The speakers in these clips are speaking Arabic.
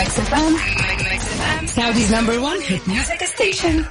Mix FM. Saudi's number one hit music station.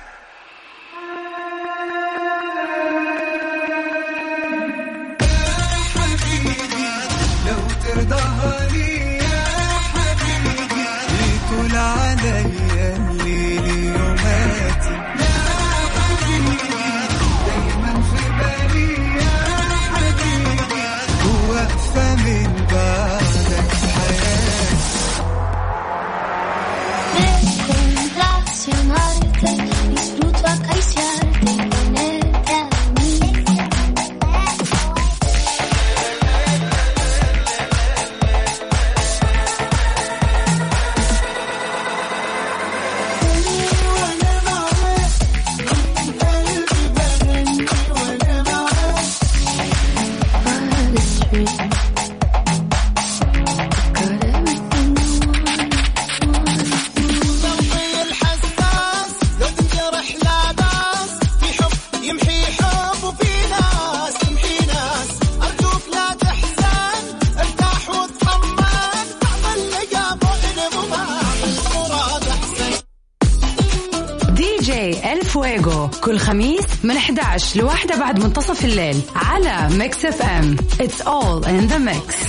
كل خميس من 11 لواحدة بعد منتصف الليل على Mix FM It's all in the mix.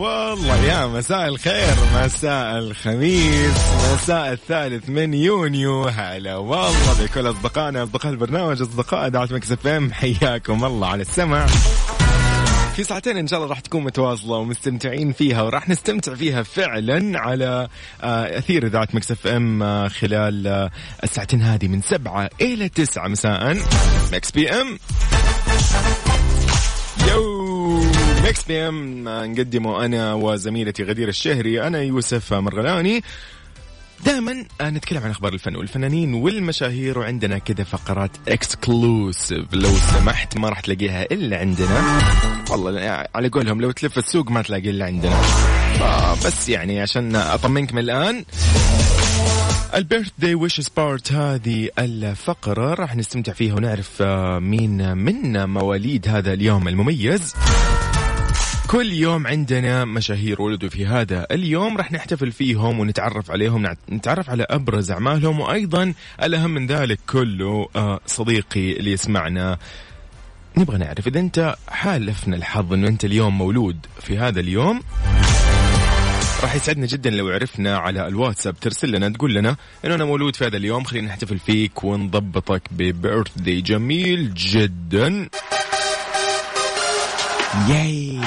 والله يا مساء الخير مساء الخميس مساء الثالث من يونيو. هلا والله بكل أصدقائنا أصدقاء البرنامج أصدقاء إذاعة مكس FM حياكم الله على السمع. في ساعتين إن شاء الله راح تكون متواصلة ومستمتعين فيها وراح نستمتع فيها فعلا على آه، أثير إذاعة مكس FM آه، خلال آه، الساعتين هذه من سبعة إلى تسعة مساء. مكس PM. ميكس PM نقدمه أنا وزميلتي غدير الشهري أنا يوسف مرغلاني دائما نتكلم عن أخبار الفن والفنانين والمشاهير وعندنا كذا فقرات exclusive لو سمحت ما راح تلاقيها إلا عندنا. والله على قولهم لو تلف السوق ما تلاقي إلا عندنا. بس يعني عشان أطمنك من الآن. ال birthday wishes بارت هذه الفقرة راح نستمتع فيها ونعرف آه، مين من مواليد هذا اليوم المميز. كل يوم عندنا مشاهير ولدوا في هذا اليوم راح نحتفل فيهم ونتعرف عليهم نتعرف على أبرز أعمالهم وأيضا الأهم من ذلك كله آه، صديقي اللي يسمعنا. نبغى نعرف إذا أنت حالفنا الحظ أنه أنت اليوم مولود في هذا اليوم راح يسعدنا جدا لو عرفنا على الواتساب ترسل لنا تقول لنا إنه أنا مولود في هذا اليوم خلينا نحتفل فيك ونضبطك ببيرث جميل جدا. ياي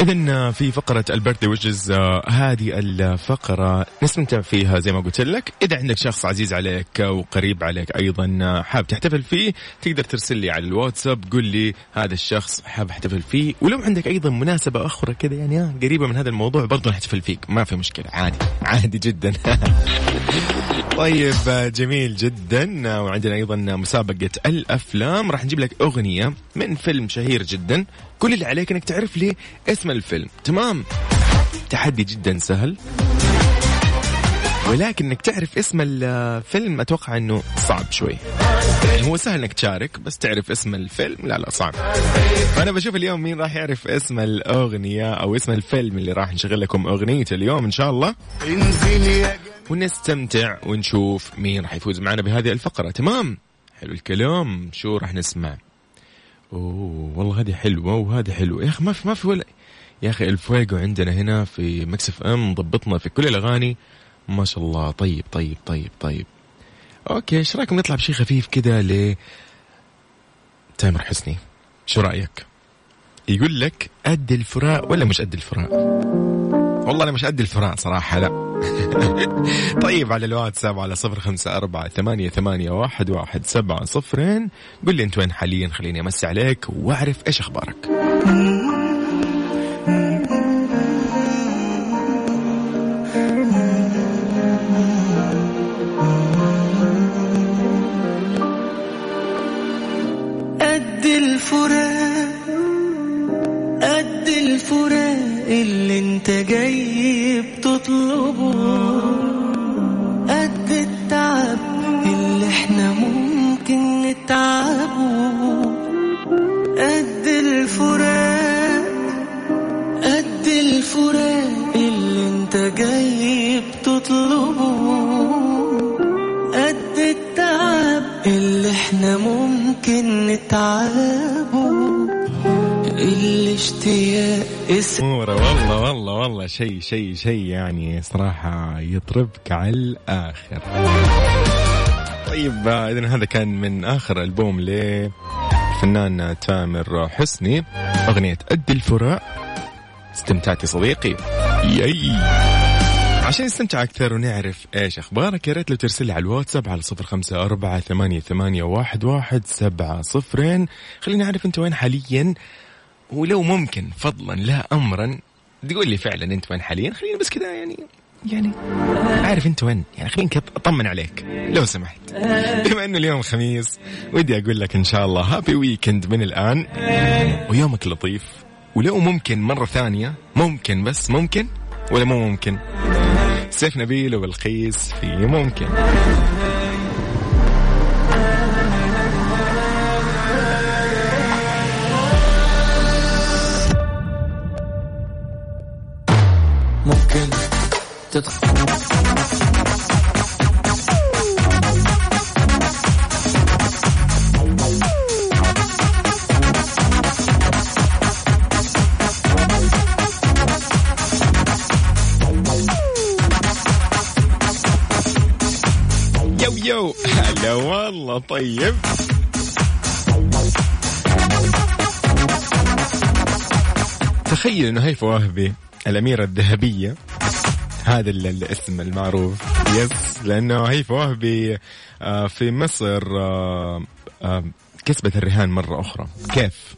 إذا في فقرة البيرثدي ويجز هذه الفقرة. نستمتع فيها زي ما قلت لك، إذا عندك شخص عزيز عليك وقريب عليك أيضا آه، حاب تحتفل فيه تقدر ترسل لي على الواتساب قول لي هذا الشخص حاب أحتفل فيه، ولو عندك أيضا مناسبة أخرى كذا يعني آه، قريبة من هذا الموضوع برضو نحتفل فيك، ما في مشكلة. عادي. عادي جدا. طيب جميل جدا. وعندنا أيضا مسابقة الأفلام. راح نجيب لك أغنية من فيلم شهير جدا. كل اللي عليك إنك تعرف لي اسم الفيلم. تمام؟ تحدي جدا سهل. ولكن إنك تعرف اسم الفيلم أتوقع إنه صعب شوي. يعني هو سهل إنك تشارك بس تعرف اسم الفيلم؟ لا لا صعب. فأنا بشوف اليوم مين راح يعرف اسم الأغنية أو اسم الفيلم اللي راح نشغل لكم اغنيته اليوم إن شاء الله. ونستمتع ونشوف مين راح يفوز معنا بهذه الفقرة. تمام؟ حلو الكلام. شو راح نسمع؟ أوه والله هذه حلوة وهذه حلوة. يا أخي ما في ما في ولا يا أخي الفويجو عندنا هنا في مكس FM ضبطنا في كل الأغاني. ما شاء الله. طيب طيب طيب طيب. okay إيش رأيكم نطلع بشيء خفيف كذا ل تامر حسني؟ شو رأيك؟ يقول لك قد الفراق ولا مش قد الفراق؟ والله أنا مش قد الفراق صراحة لا. طيب على الواتساب على صفر خمسة أربعة ثمانية, ثمانية واحد, واحد سبعة صفرين. قل لي أنت وين حاليا؟ خليني أمسي عليك وأعرف إيش أخبارك. شيء شيء شيء يعني صراحة يطربك على الآخر. طيب إذا هذا كان من آخر ألبوم للفنان تامر حسني أغنية أدي الفراق استمتعتي صديقي. ياي. عشان نستمتع أكثر ونعرف إيش أخبارك يا ريت لو ترسل لي على الواتساب على صفر خمسة أربعة ثمانية, ثمانية واحد, واحد سبعة صفرين. خليني أعرف أنت وين حاليا. ولو ممكن فضلا لا أمرا تقول لي فعلا أنت وين حاليا؟ خليني بس كذا يعني يعني عارف أنت وين؟ يعني خليني أطمن عليك لو سمحت. بما إنه اليوم خميس ودي أقول لك إن شاء الله happy weekend من الآن. ويومك لطيف ولو ممكن مرة ثانية ممكن بس ممكن ولا مو ممكن. سيف نبيل وبلقيس في ممكن. تدخل يو هلا والله طيب تخيل إنه هيفا وهبي الأميرة الذهبية. هذا ال- الاسم المعروف. يس لأنه هيفا وهبي آه، في مصر آه، آه، كسبت الرهان مرة أخرى. كيف؟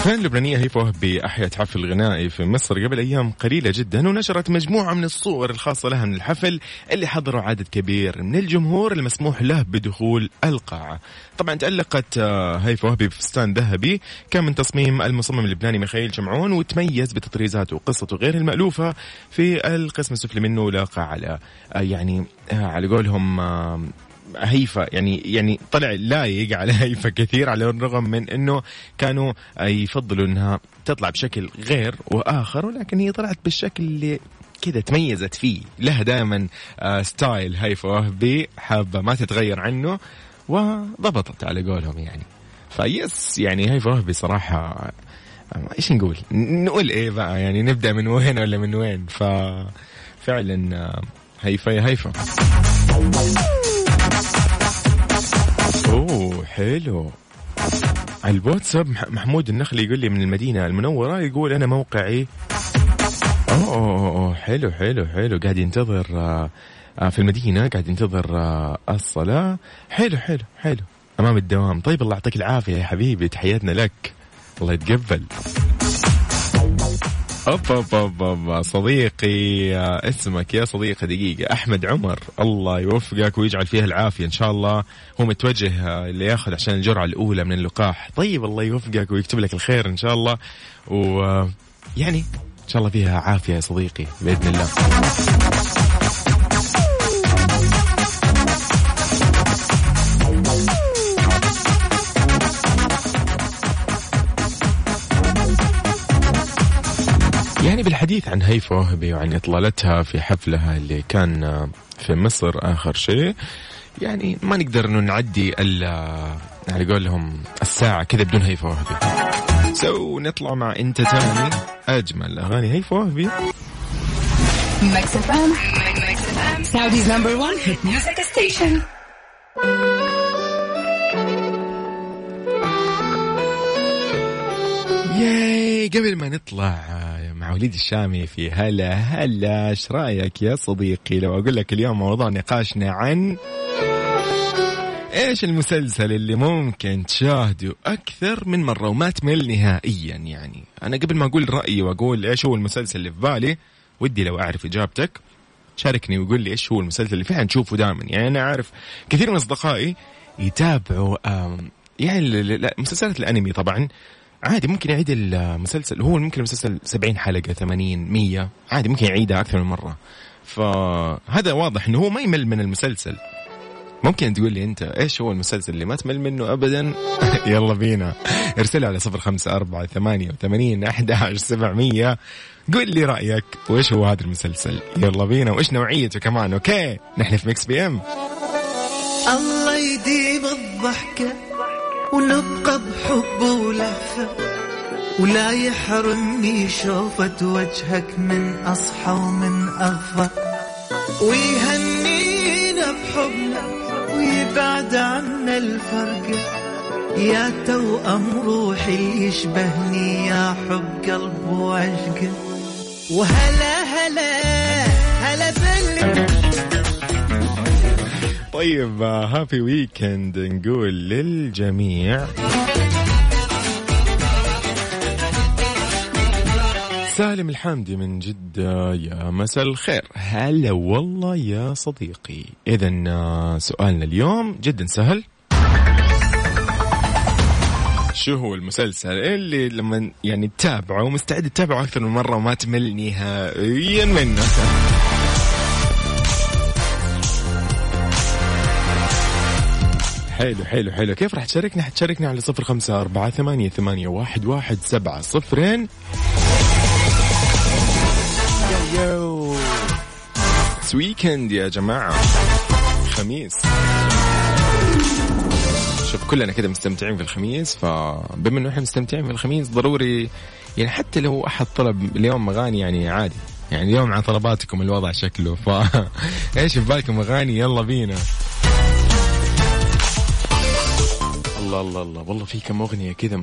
الفنانة اللبنانية وهبي أحيت حفل غنائي في مصر قبل أيام قليلة جدا ونشرت مجموعة من الصور الخاصة لها من الحفل اللي حضره عدد كبير من الجمهور المسموح له بدخول القاعة. طبعا تألقت آه، هيفا وهبي بفستان ذهبي كان من تصميم المصمم اللبناني ميخائيل جمعون وتميز بتطريزاته وقصته غير المألوفة في القسم السفلي منه لاقى على آه، يعني آه، على قولهم آه، هيفا يعني يعني طلع لايق على هيفا كثير على الرغم من إنه كانوا يفضلوا إنها تطلع بشكل غير وآخر ولكن هي طلعت بالشكل اللي كذا تميزت فيه لها دائما آه، style هيفا وهبي حابة ما تتغير عنه وضبطت على قولهم يعني face يعني هيفا وهبي صراحة آه، إيش نقول؟ نقول إيه بقى يعني نبدأ من وين ولا من وين؟ ففعلا آه، هيفا يا هيفا أوه حلو. على الواتساب مح- محمود النخلي يقول لي من المدينة المنورة يقول أنا موقعي. أوه, أوه, أوه حلو حلو حلو. قاعد ينتظر آه، آه، في المدينة قاعد ينتظر آه، الصلاة. حلو حلو حلو. أمام الدوام. طيب الله يعطيك العافية يا حبيبي. تحياتنا لك. الله يتقبل. أوب أوب أوب أوب صديقي آه، اسمك يا صديقي دقيقة. أحمد عمر. الله يوفقك ويجعل فيها العافية إن شاء الله. هو متوجه آه، اللي ياخذ عشان الجرعة الأولى من اللقاح. طيب الله يوفقك ويكتب لك الخير إن شاء الله. ويعني إن شاء الله فيها عافية يا صديقي بإذن الله. بالحديث عن هيفا وهبي وعن إطلالتها في حفلها اللي كان في مصر آخر شيء يعني ما نقدر انه نعدي إلا على قولهم الساعة كذا بدون هيفا وهبي سو نطلع مع أنت تاني أجمل أغاني هيفا وهبي Mix FM. Saudi's number one hit music station. ياي قبل ما نطلع مع وليد الشامي في هلا هلا إيش رأيك يا صديقي؟ لو أقول لك اليوم موضوع نقاشنا عن إيش المسلسل اللي ممكن تشاهده أكثر من مرة وما تمل نهائيا يعني. أنا قبل ما أقول رأيي وأقول إيش هو المسلسل اللي في بالي ودي لو أعرف إجابتك. شاركني وقول لي إيش هو المسلسل اللي فعلا تشوفه دائما. يعني أنا أعرف كثير من أصدقائي يتابعوا يعني مسلسلات الأنمي طبعا. عادي ممكن يعيد المسلسل. هو ممكن المسلسل 70 حلقة 80 100 عادي ممكن يعيدها أكثر من مرة. فهذا واضح إنه هو ما يمل من المسلسل. ممكن تقول لي أنت إيش هو المسلسل اللي ما تمل منه ابدا؟ يلا بينا. ارسل على صفر خمسة أربعة ثمانية وثمانين أحد عشر سبعمية. قول لي رأيك وإيش هو هذا المسلسل؟ يلا بينا وإيش نوعيته كمان؟ okay نحن في ميكس PM. الله يديم الضحكة. ونبقى بحب ولهفة ولا يحرمني شوفة وجهك من أصحى ومن أغفى. ويهنينا بحبنا ويبعد عنا الفرقة يا توأم روحي اللي يشبهني يا حب قلب وعشقه وهلا هلا هلا باللي طيب هابي ويكند نقول للجميع. سالم الحامدي من جدة يا مساء الخير. هلا والله يا صديقي. إذا سؤالنا اليوم جدا سهل. شو هو المسلسل اللي لما يعني تتابعه ومستعد تتابعه أكثر من مرة وما تمل نهائيا منه حلو حلو حلو. كيف راح تشاركنا؟ حتشاركنا على صفر خمسة أربعة ثمانية, ثمانية واحد, واحد سبعة صفرين. يو يو weekend يا جماعة. خميس. شوف كلنا كده مستمتعين في الخميس فبما إنه إحنا مستمتعين في الخميس ضروري يعني حتى لو أحد طلب اليوم اغاني يعني عادي. يعني اليوم عن طلباتكم الوضع شكله ف إيش في بالكم اغاني يلا بينا. الله الله الله. والله في كم أغنية كذا.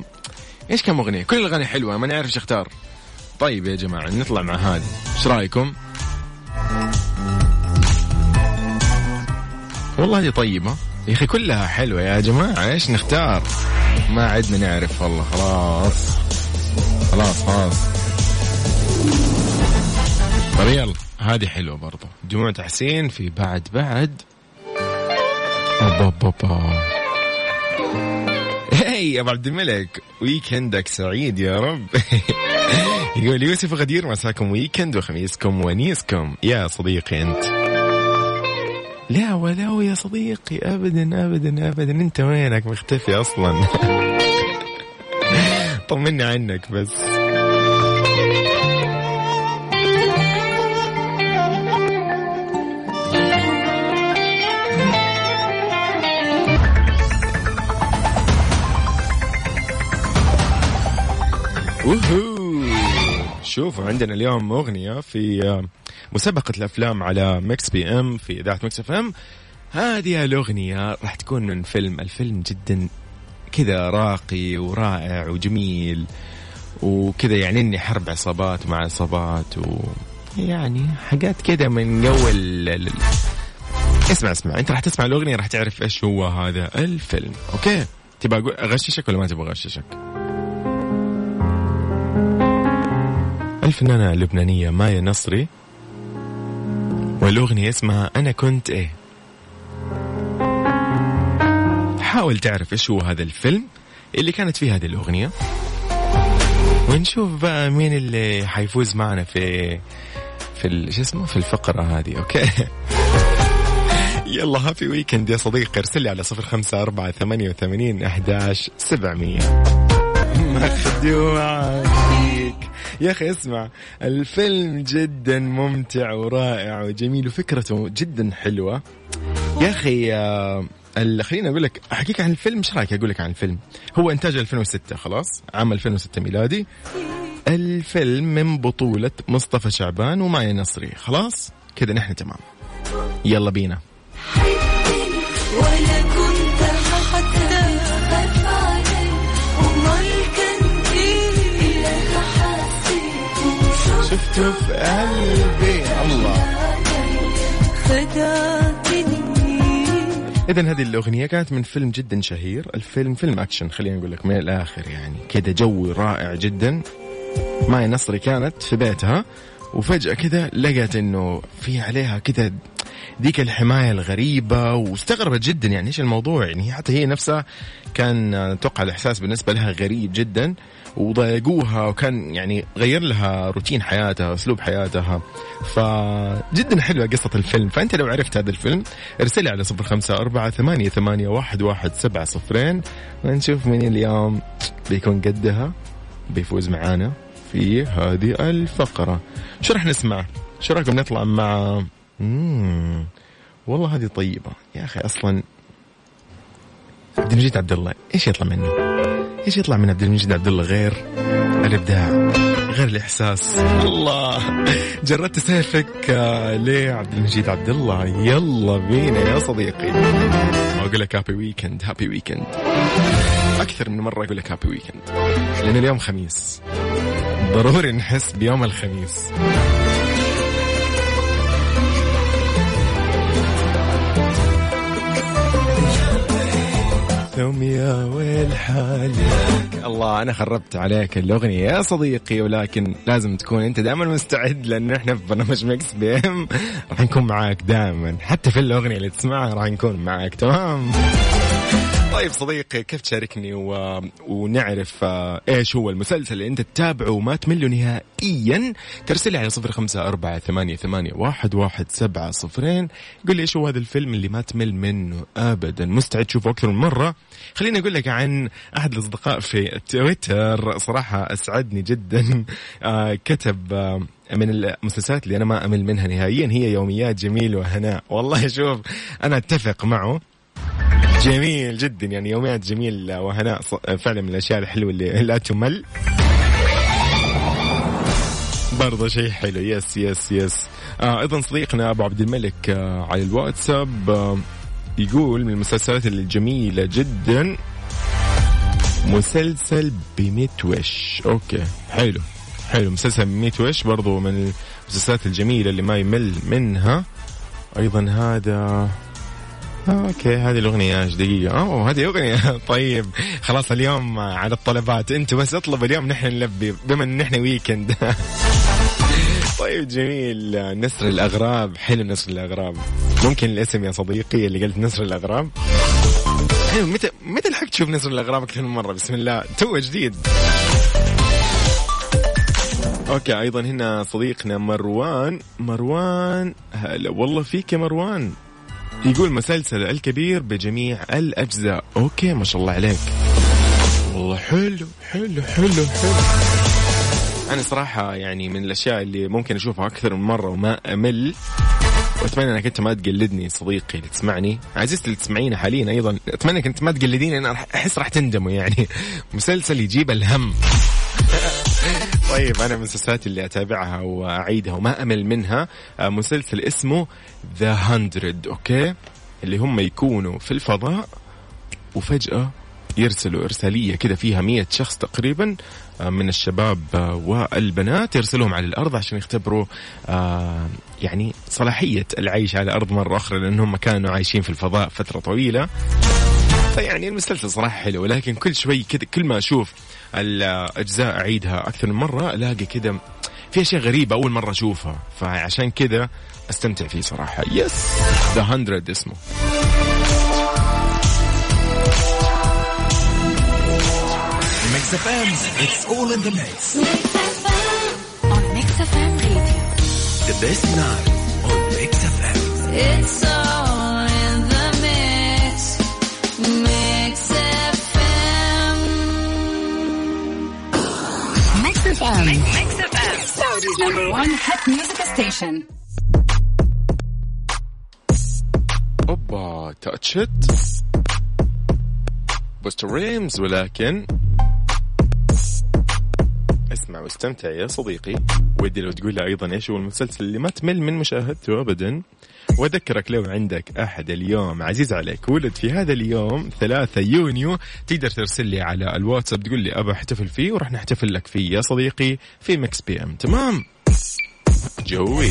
إيش كم أغنية؟ كل الأغاني حلوة ما نعرف إيش أختار. طيب يا جماعة نطلع مع هذه. إيش رأيكم؟ والله هذه طيبة. يا أخي كلها حلوة يا جماعة. إيش نختار؟ ما عدنا نعرف. والله خلاص. خلاص خلاص. طيب يلا هذه حلوة برضو. دموع تحسين في بعد بعد. أوبا أوبا هي يا أبو عبد الملك ويكندك سعيد يا رب. يقول يوسف غدير مساكم ويكند وخميسكم ونيسكم. يا صديقي أنت. لا ولو يا صديقي ابدا ابدا ابدا. أنت وينك؟ مختفي أصلا. طمني عنك بس. شوفوا عندنا اليوم أغنية في آه، مسابقة الأفلام على ميكس PM في إذاعة ميكس FM. هذه الأغنية راح تكون من فيلم الفيلم جدا كذا راقي ورائع وجميل وكذا يعني إني حرب عصابات مع عصابات و يعني حاجات كذا من جو ال- اسمع اسمع أنت راح تسمع الأغنية راح تعرف إيش هو هذا الفيلم okay؟ تبغى أغششك ولا ما تبغى أغششك؟ الفنانة اللبنانية مايا نصري والأغنية اسمها أنا كنت إيه. حاول تعرف إيش هو هذا الفيلم اللي كانت فيه هذه الأغنية. ونشوف بقى مين اللي حيفوز معنا في في شو اسمه؟ في الفقرة هذه okay؟ يلا happy weekend يا صديقي. ارسل لي على صفر خمسة أربعة ثمانية وثمانين أحداش سبعمية. مخدوع فيك يا أخي اسمع الفيلم جدا ممتع ورائع وجميل وفكرته جدا حلوة. يا أخي آه، خليني أقول لك أحكيك عن الفيلم إيش رأيك أقول لك عن الفيلم؟ هو إنتاج 2006 خلاص عام 2006 ميلادي. الفيلم من بطولة مصطفى شعبان ومايا نصري خلاص؟ كذا نحن تمام. يلا بينا. شفته في قلبي. الله. إذا هذه الأغنية كانت من فيلم جدا شهير. الفيلم فيلم أكشن خلينا نقول لك من الآخر يعني. كذا جو رائع جدا. مايا نصري كانت في بيتها وفجأة كذا لقت إنه في عليها كذا ذيك الحماية الغريبة واستغربت جدا يعني إيش الموضوع يعني. حتى هي نفسها كان أتوقع الإحساس بالنسبة لها غريب جدا. وضايقوها وكان يعني غير لها روتين حياتها أسلوب حياتها. فجدا حلوة قصة الفيلم. فأنت لو عرفت هذا الفيلم ارسلي على صفر خمسة أربعة ثمانية, ثمانية واحد, واحد سبعة صفرين. ونشوف من اليوم بيكون قدها بيفوز معانا في هذه الفقرة. شو راح نسمع؟ شو رايكم نطلع مع مم. والله هذه طيبة. يا أخي أصلا عبد المجيد عبد الله. إيش يطلع منه؟ إيش يطلع من عبد المجيد عبد الله غير الإبداع غير الإحساس؟ الله. جردت سيفك آه، ليه عبد المجيد عبد الله. يلا بينا يا صديقي. واقول لك happy weekend happy weekend أكثر من مرة أقول لك happy weekend لأن اليوم خميس. ضروري نحس بيوم الخميس. ثم يا ويل حالك الله أنا خربت عليك الأغنية يا صديقي ولكن لازم تكون أنت دائما مستعد لأن إحنا في برنامج Mix PM. راح نكون معاك دائما. حتى في الأغنية اللي تسمعها راح نكون معاك تمام؟ طيب صديقي كيف تشاركني و... ونعرف آه، إيش هو المسلسل اللي أنت تتابعه وما تمله نهائيا؟ ترسل لي على صفر خمسة أربعة ثمانية, ثمانية واحد, واحد سبعة صفرين. قل لي إيش هو هذا الفيلم اللي ما تمل منه ابدا. مستعد تشوفه أكثر من مرة؟ خليني أقول لك عن أحد الأصدقاء في تويتر. صراحة أسعدني جدا. آه كتب آه من المسلسلات اللي أنا ما أمل منها نهائيا. هي يوميات جميل وهناء. والله شوف أنا أتفق معه. جميل جدا يعني يوميات جميل وهناء فعلا من الأشياء الحلوة اللي لا تمل. برضه شيء حلو yes yes yes. آه أيضا صديقنا أبو عبد الملك آه على الواتساب آه يقول من المسلسلات الجميلة جدا مسلسل بميت وش. okay حلو حلو. مسلسل بميت وش برضو من المسلسلات الجميلة اللي ما يمل منها. أيضا هذا okay هذه الأغنية إيش دقيقة. أوه هذه أغنية. طيب خلاص اليوم على الطلبات. أنتوا بس اطلبوا اليوم نحن نلبي بما إن نحن weekend طيب جميل. نسر الأغراب حلو نسر الأغراب. ممكن الاسم يا صديقي اللي قلت نسر الأغراب. حلو متى متى لحقت تشوف نسر الأغراب أكثر من مره بسم الله. تو جديد. okay أيضا هنا صديقنا مروان. مروان هلا والله فيك يا مروان. يقول مسلسل الكبير بجميع الأجزاء. okay ما شاء الله عليك. والله حلو حلو حلو حلو. أنا صراحة يعني من الأشياء اللي ممكن أشوفها أكثر من مرة وما أمل. وأتمنى إنك أنت ما تقلدني صديقي اللي تسمعني. عزيزتي اللي تسمعينا حاليا أيضا أتمنى إنك أنت ما تقلديني أنا أحس راح تندموا يعني. مسلسل يجيب الهم. طيب أنا من المسلسلات اللي أتابعها وأعيدها وما أمل منها آه، مسلسل اسمه ذا هندرد أوكي؟ اللي هم يكونوا في الفضاء وفجأة يرسلوا إرسالية كذا فيها مية شخص تقريبا آه، من الشباب آه، والبنات يرسلوهم على الأرض عشان يختبروا يعني صلاحية العيش على الأرض مرة أخرى لأنهم كانوا عايشين في الفضاء فترة طويلة. فيعني المسلسل صراحة حلو ولكن كل شوي كذا كل ما أشوف الأجزاء أعيدها أكثر من مرة ألاقي كذا في أشياء غريبة أول مرة أشوفها. فعشان كذا أستمتع فيه صراحة. yes The Hundred اسمه. Mix FM it's all in the mix On Mix FM Radio. ذا بيست نايت اون ميكس اف ام It's Mix FM. Mix FM. Saudi's number one hit music station. اوبا تاتشت بوستر ريمز ولكن اسمع واستمتع يا صديقي ودي لو تقول لي أيضا إيش هو المسلسل اللي ما تمل من مشاهدته ابدا وأذكرك لو عندك أحد اليوم عزيز عليك ولد في هذا اليوم 3 يونيو تقدر ترسل لي على الواتساب تقول لي ابى أحتفل فيه وراح نحتفل لك فيه يا صديقي في Mix PM. تمام؟ جوي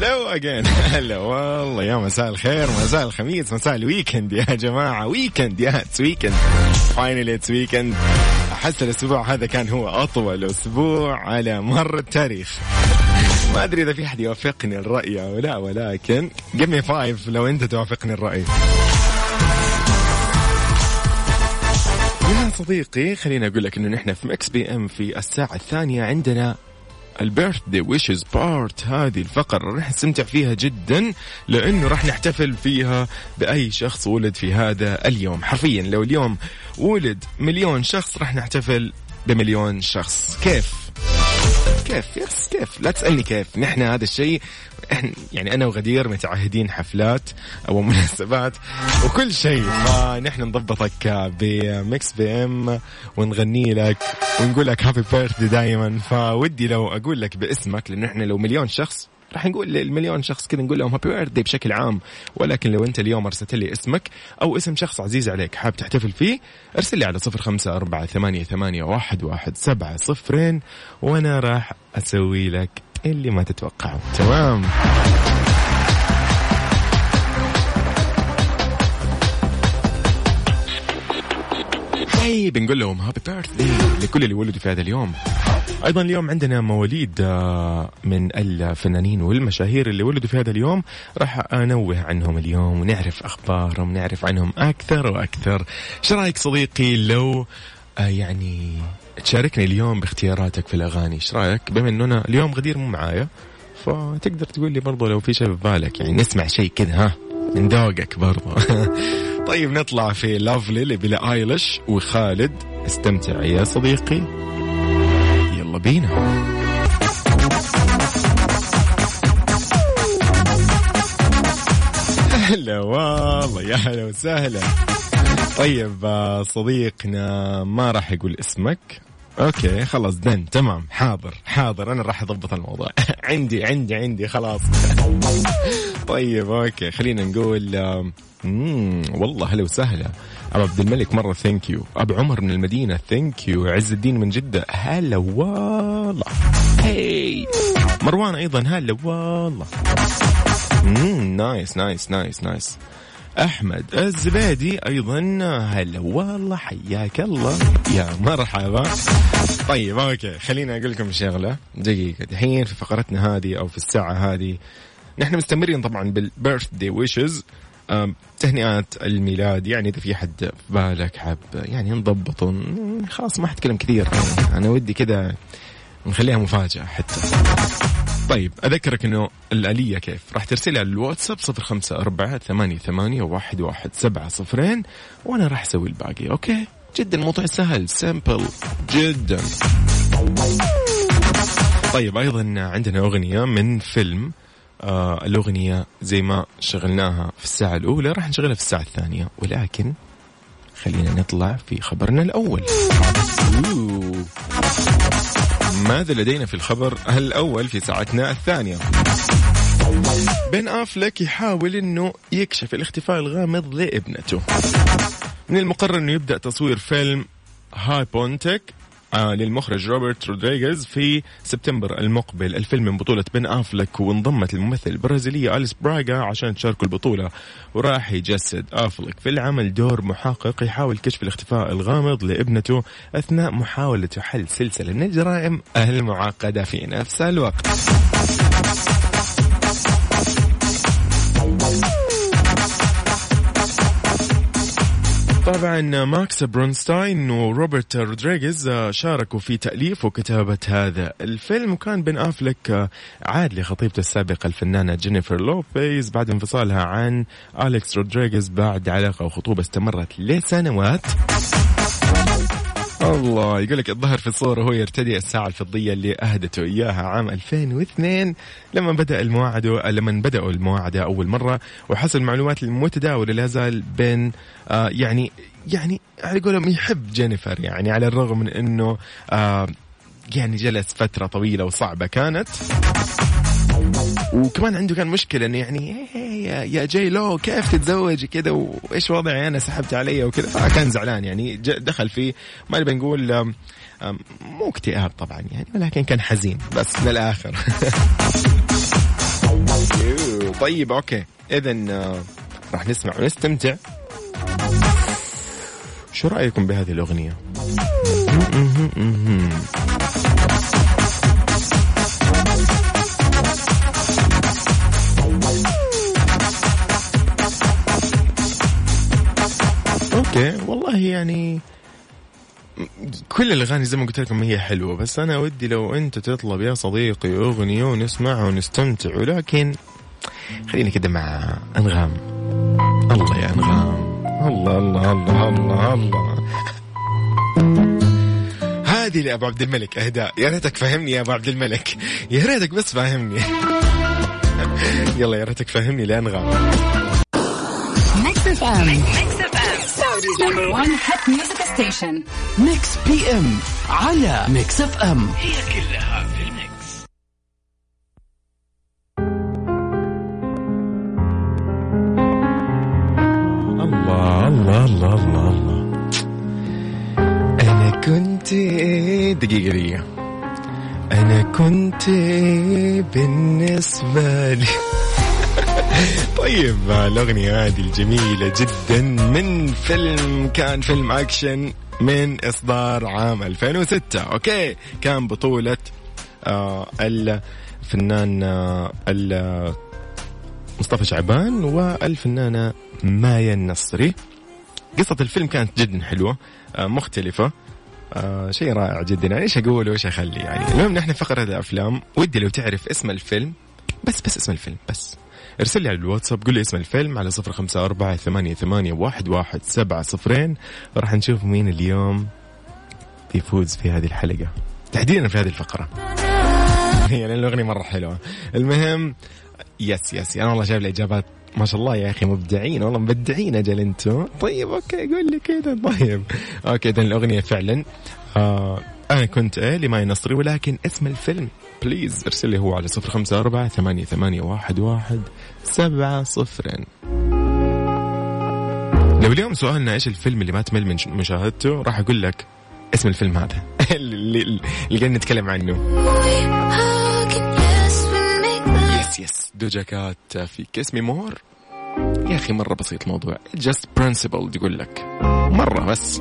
hello again هلا والله يا مساء الخير مساء الخميس مساء ال weekend يا جماعة. weekend yeah it's weekend finally it's weekend أحس الأسبوع هذا كان هو أطول أسبوع على مر التاريخ. ما أدري إذا في أحد يوافقني الرأي أو لا ولكن gimme five لو أنت توافقني الرأي. يا صديقي خليني أقول لك إنه نحن في Mix PM في الساعة الثانية عندنا ال birthday wishes part هذه الفقرة راح نستمتع فيها جدا لأنه راح نحتفل فيها بأي شخص ولد في هذا اليوم. حرفيا لو اليوم ولد مليون شخص راح نحتفل بمليون شخص. كيف؟ كيف؟ yes كيف؟ لا تسألني كيف. نحن هذا الشيء يعني أنا وغدير متعهدين حفلات أو مناسبات وكل شيء. فنحن نضبطك ب Mix PM ونغني لك ونقول لك happy birthday دائما فودي لو أقول لك باسمك لأنه إحنا لو مليون شخص راح نقول للمليون شخص كذا نقول لهم happy birthday بشكل عام. ولكن لو أنت اليوم أرسلت لي اسمك أو اسم شخص عزيز عليك حاب تحتفل فيه ارسل لي على صفر خمسة أربعة ثمانية, ثمانية واحد, واحد سبعة صفرين وأنا راح أسوي لك اللي ما تتوقعه. تمام. هاي بنقول لهم هابي بيرثدي لكل اللي ولدوا في هذا اليوم. أيضا اليوم عندنا مواليد آه، من الفنانين والمشاهير اللي ولدوا في هذا اليوم. راح أنوه عنهم اليوم ونعرف أخبارهم نعرف عنهم أكثر وأكثر. إيش رأيك صديقي لو آه، يعني تشاركني اليوم باختياراتك في الأغاني إيش رأيك؟ بما انه أنا اليوم غدير مو معايا فتقدر تقول لي برضو لو في شيء في بالك يعني نسمع شيء كذا ها من ذوقك برضو. طيب نطلع في لافلي لبلا ايلش وخالد. استمتع يا صديقي. يلا بينا. هلا والله يا هلا وسهلا. طيب آه، صديقنا ما راح يقول اسمك. okay خلاص done تمام. حاضر حاضر. أنا راح أضبط الموضوع. عندي عندي عندي خلاص. طيب okay خلينا نقول آم، مم والله هلا وسهلا. أبو عبد الملك مرة thank you أبو عمر من المدينة thank you عز الدين من جدة هلا والله. هي مروان أيضا هلا والله. مم nice nice nice nice أحمد الزبيدي أيضا. هلا والله حياك الله. يا مرحبا. طيب okay خليني أقول لكم شغلة دقيقة. دحين في فقرتنا هذه أو في الساعة هذه نحن مستمرين طبعا بال birthday wishes تهنئات الميلاد. يعني إذا في حد في بالك حاب يعني نضبط خلاص ما حتكلم كثير. أنا ودي كذا نخليها مفاجأة حتى. طيب أذكرك أنه الآلية كيف؟ راح ترسلها على الواتساب صفر خمسة أربعة ثمانية, ثمانية واحد, واحد سبعة صفرين وأنا راح أسوي الباقي okay؟ جدا الموضوع سهل simple جدا. طيب أيضا عندنا أغنية من فيلم آه الأغنية زي ما شغلناها في الساعة الأولى راح نشغلها في الساعة الثانية ولكن خلينا نطلع في خبرنا الأول. أوه. ماذا لدينا في الخبر الأول في ساعتنا الثانية؟ بن أفلك يحاول أنه يكشف الاختفاء الغامض لابنته. من المقرر أنه يبدأ تصوير فيلم هاي بونتك للمخرج روبرت رودريغيز في سبتمبر المقبل. الفيلم من بطولة بن أفلك وانضمت الممثل البرازيلية أليس براغا عشان تشاركوا البطولة. وراح يجسد أفلك في العمل دور محقق يحاول كشف الاختفاء الغامض لابنته أثناء محاولته حل سلسلة من الجرائم المعقدة في نفس الوقت. طبعا ماكس برونستاين وروبرت رودريغيز شاركوا في تأليف وكتابة هذا الفيلم. وكان بن أفلك عاد لخطيبته السابقة الفنانة جينيفر لوبيز بعد انفصالها عن أليكس رودريغيز بعد علاقة وخطوبة استمرت لسنوات. الله يقول لك الظهر في الصورة وهو يرتدي الساعة الفضية اللي أهدته إياها عام 2002 لما بدأ المواعدة لما بدأوا المواعدة أول مرة وحسب المعلومات المتداولة لا زال بين آه يعني يعني على قولهم يحب جينيفر يعني على الرغم من أنه آه يعني جلس فترة طويلة وصعبة كانت. وكمان عنده كان مشكلة إنه يعني إيه يا جاي لو كيف تتزوجي كذا وإيش وضعي أنا؟ سحبت علي وكذا فكان زعلان يعني دخل في ما نبي نقول مو اكتئاب طبعا يعني ولكن كان حزين. بس للآخر. طيب أوكي. اذا راح نسمع ونستمتع. شو رأيكم بهذه الأغنية؟ أوكي. والله يعني كل الأغاني زي ما قلت لكم هي حلوة بس أنا ودي لو أنت تطلب يا صديقي أغنية ونسمعها ونستمتع ولكن خليني كده مع أنغام. الله يا أنغام. الله الله الله الله الله. هذه لأبو عبد الملك أهداء. يا ريتك فهمني يا أبو عبد الملك. يا ريتك بس فاهمني يلا يا ريتك فهمني لأنغام. Mix FM. Saudi's number 1 hit music station Mix PM على Mix FM الله الله الله الله الله. أنا كنت دقيقة دقيقة. أنا كنت بالنسبة لي. طيب الأغنية هذه الجميلة جدا من فيلم كان فيلم أكشن من إصدار عام 2006 okay كان بطولة آه الفنان آه مصطفى شعبان والفنانة مايا النصري. قصة الفيلم كانت جدا حلوة آه، مختلفة آه شيء رائع جدا. يعني إيش أقول وإيش أخلي؟ يعني المهم نحن فقرة الأفلام. ودي لو تعرف اسم الفيلم بس بس اسم الفيلم بس. ارسل لي على الواتساب قول لي اسم الفيلم على صفر خمسة أربعة ثمانية, ثمانية واحد, واحد سبعة صفرين. راح نشوف مين اليوم بيفوز في هذه الحلقة. تحديدا في هذه الفقرة. هي لأن الأغنية مرة حلوة. المهم yes yes أنا والله جايب الإجابات. ما شاء الله يا أخي مبدعين. والله مبدعين أجل أنتم. طيب okay قول لي كذا طيب. okay اذا الأغنية فعلا. آه أنا كنت إيه لمي نصري ولكن اسم الفيلم. please ارسل لي هو على صفر خمسة أربعة ثمانية, ثمانية واحد, واحد سبعة صفرين لو اليوم سؤالنا إيش الفيلم اللي ما تمل من مشاهدته راح أقول لك اسم الفيلم هذا. اللي, اللي قاعد نتكلم عنه. yes yes Doja Cat في Kiss Me More يا أخي مرة بسيط الموضوع. just principle يقول لك. مرة بس.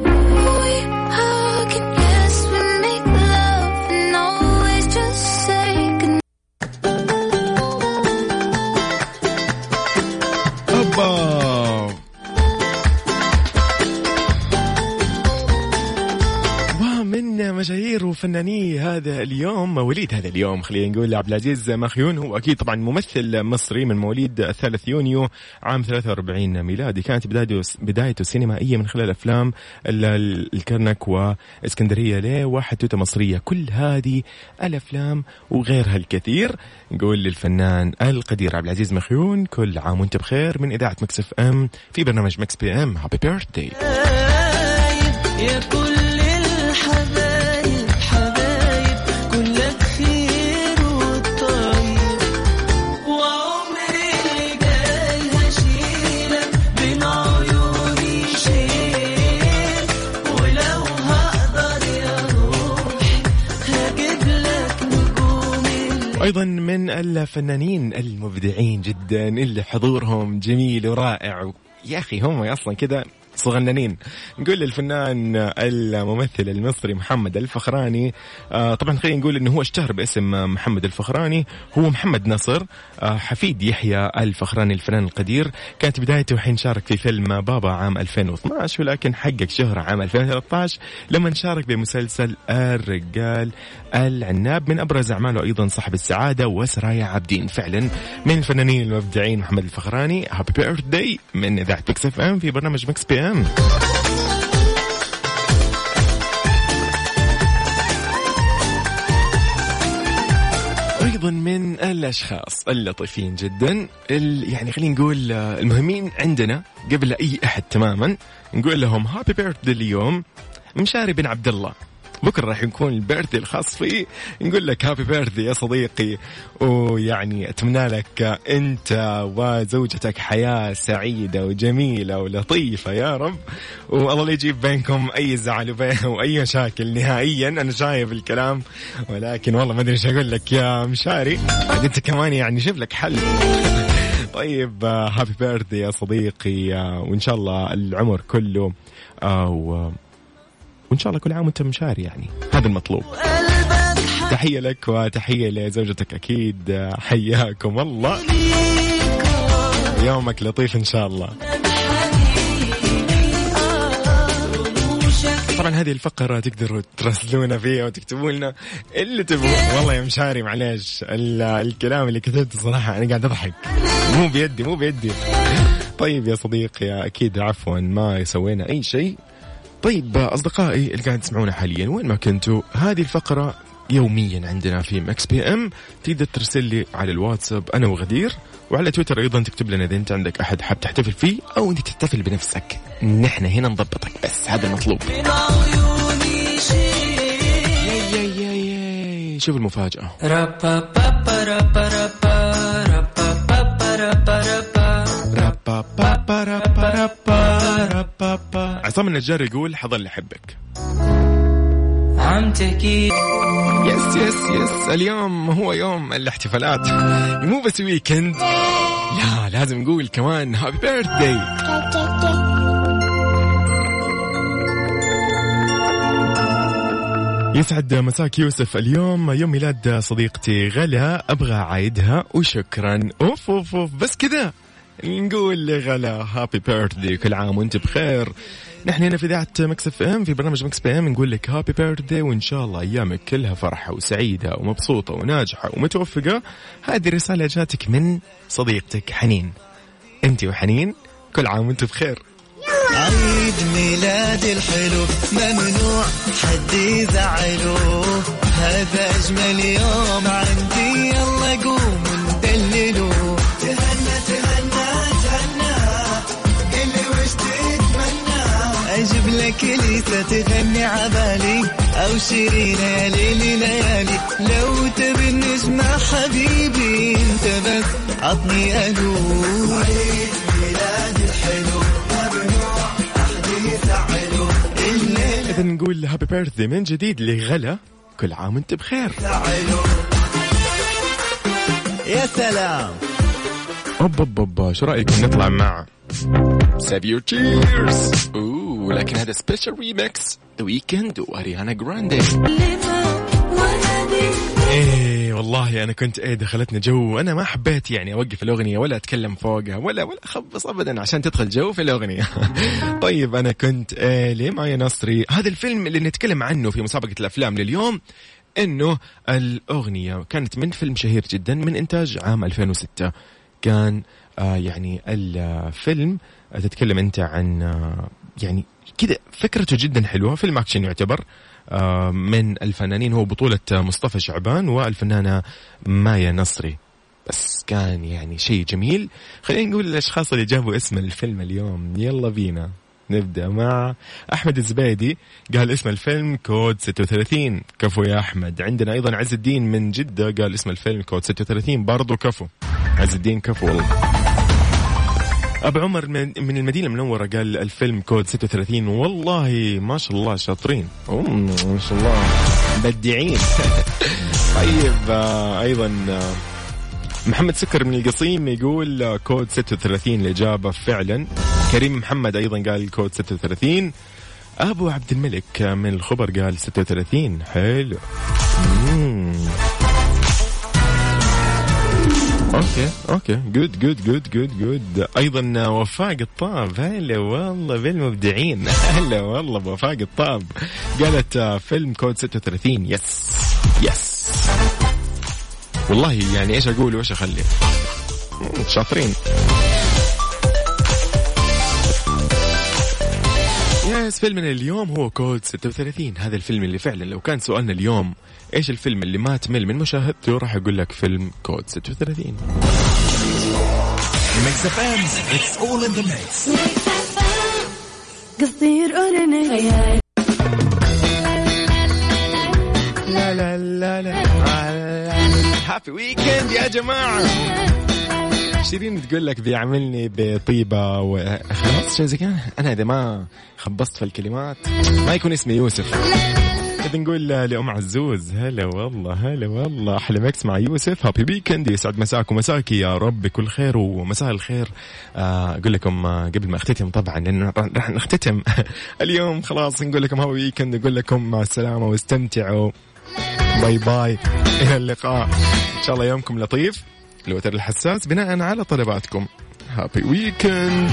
وفناني هذا اليوم وليد هذا اليوم خلينا نقول عبد العزيز مخيون هو أكيد طبعا ممثل مصري من مواليد الثالث يونيو عام 43 ميلادي. كانت بدايته بدايته سينمائية من خلال أفلام ال- ال- الكرنك وإسكندرية ليه وحدوتة مصرية. كل هذه الأفلام وغيرها الكثير نقول للفنان القدير عبد العزيز مخيون كل عام وأنت بخير من إذاعة Mix FM في برنامج Mix PM. happy birthday يا كل الليل أيضا من الفنانين المبدعين جدا اللي حضورهم جميل ورائع. يا أخي هم أصلا كذا صغننين. نقول للفنان الممثل المصري محمد الفخراني آه طبعا خلينا نقول إنه هو اشتهر باسم محمد الفخراني. هو محمد نصر آه حفيد يحيى الفخراني الفنان القدير كانت بدايته حين شارك في فيلم بابا عام 2012 ولكن حقق شهرة عام 2013 لما شارك بمسلسل الرجال العناب من أبرز أعماله أيضا صاحب السعادة وسرايا عابدين. فعلا من الفنانين المبدعين محمد الفخراني happy birthday من اذاعه Mix FM في برنامج Mix PM ام أيضا من الأشخاص اللطيفين جدا يعني خلينا نقول آه، المهمين عندنا قبل أي أحد تماما نقول لهم happy birthday اليوم مشاري بن عبد الله. بكرة راح يكون ال birthday الخاص فيه. نقول لك هابي بيرثدي يا صديقي. ويعني أتمنى لك أنت وزوجتك حياة سعيدة وجميلة ولطيفة يا رب. والله لا يجيب بينكم أي زعل وأي مشاكل نهائيا. أنا شايف الكلام. ولكن والله ما أدري إيش أقول لك يا مشاري. أنت كمان يعني شوف لك حل. طيب هابي بيرثدي يا صديقي. وإن شاء الله العمر كله. آه، وإن شاء الله كل عام وأنت مشاري يعني. هذا المطلوب. تحية لك وتحية لزوجتك أكيد. آه، حياكم الله. يومك لطيف إن شاء الله. طبعا هذه الفقرة تقدروا تراسلونا فيها وتكتبوا لنا اللي تبغوا والله يا مشاري معليش. ال- الكلام اللي كتبته صراحة أنا قاعد أضحك. مو بيدي مو بيدي. طيب يا صديقي أكيد عفوا ما سوينا أي شيء. طيب أصدقائي اللي قاعد تسمعونا حاليا وين ما كنتوا هذه الفقرة يوميا عندنا في Mix PM تقدر ترسل لي على الواتساب أنا وغدير وعلى تويتر أيضا تكتب لنا إذا أنت عندك أحد حاب تحتفل فيه أو أنت تحتفل بنفسك. نحن هنا نضبطك بس هذا المطلوب. شوف المفاجأة. عصام النجار يقول حظل تحكي yes yes yes اليوم هو يوم الاحتفالات. مو بس weekend لا لازم نقول كمان happy birthday يسعد مساك يوسف اليوم. يوم ميلاد صديقتي غلا. أبغى اعايدها وشكرا. أوف أوف أوف. بس كذا. نقول لغلا happy birthday كل عام وأنت بخير. نحن هنا في إذاعة Mix FM في برنامج Mix PM نقول لك happy birthday وإن شاء الله أيامك كلها فرحة وسعيدة ومبسوطة وناجحة ومتوفقة. هذه رساله جاتك من صديقتك حنين. أنت وحنين كل عام وأنتم بخير. عيد ميلاد الحلو ممنوع حد يزعله. هذا أجمل يوم عندي يلا قوم ندلله أجيب لك ليسا تغني عبالي أو شيرين يا ليلي ليالي لو تبي النجمة حبيبي انت بس عطني ألو عيد الحلو ممنوع يزعله إذا نقول هابي بيرثدي من جديد لغلا كل عام وأنت بخير. يا سلام. اوب اوب اوب شو رأيكم؟ نطلع مع. Save Your Tears اوه لكن هذا special remix The Weeknd و Ariana Grande إيه والله أنا كنت إيه دخلتنا جو. أنا ما حبيت يعني أوقف الأغنية ولا أتكلم فوقها ولا ولا أخبص ابدا عشان تدخل جو في الأغنية. طيب أنا كنت إيه لمي نصري. هذا الفيلم اللي نتكلم عنه في مسابقة الأفلام لليوم إنه الأغنية كانت من فيلم شهير جدا من إنتاج عام 2006 كان آه يعني الفيلم تتكلم أنت عن آه يعني كذا فكرته جدا حلوة. فيلم أكشن يعتبر آه من الفنانين هو بطولة مصطفى شعبان والفنانة مايا نصري. بس كان يعني شيء جميل. خلينا نقول الأشخاص اللي جابوا اسم الفيلم اليوم. يلا بينا نبدأ مع أحمد الزبيدي. قال اسم الفيلم كود 36 كفو يا أحمد. عندنا أيضا عز الدين من جدة قال اسم الفيلم كود 36 برضو كفو. عز الدين كفو والله. أبو عمر من المدينة المنورة قال الفيلم كود 36 والله ما شاء الله شاطرين. ما شاء الله. مبدعين. طيب آه، أيضا آه، محمد سكر من القصيم يقول آه، كود 36 الإجابة فعلا. كريم محمد أيضا قال كود 36 أبو عبد الملك من الخبر قال 36 حلو. okay okay. Good good good good good أيضا وفاء قطاب هلا والله بالمبدعين. هلا والله بوفاء قطاب قالت آه، فيلم كود 36 yes yes والله يعني إيش أقول وإيش أخلي؟ شاطرين. yes فيلمنا اليوم هو كود 36 هذا الفيلم اللي فعلا لو كان سؤالنا اليوم إيش الفيلم اللي ما تمل من مشاهدته راح أقول لك؟ فيلم كود 36 Mix FM it's all in the mix قصير لا لا لا لا happy weekend يا جماعة. شيرين تقول لك بيعملني بطيبة وخلاص شيء زي كذا؟ أنا إذا ما خبصت في الكلمات ما يكون اسمي يوسف. كذا نقول لأم عزوز هلا والله هلا والله. أحلى mix مع يوسف. happy weekend يسعد مساك ومساك يا رب بكل خير ومساء الخير. آه، أقول لكم آه، قبل ما أختتم طبعا لأنه راح نختتم اليوم. خلاص نقول لكم هابي ويكند نقول لكم مع السلامة واستمتعوا. bye bye إلى اللقاء. إن شاء الله يومكم لطيف الوتر الحساس بناء على طلباتكم. happy weekend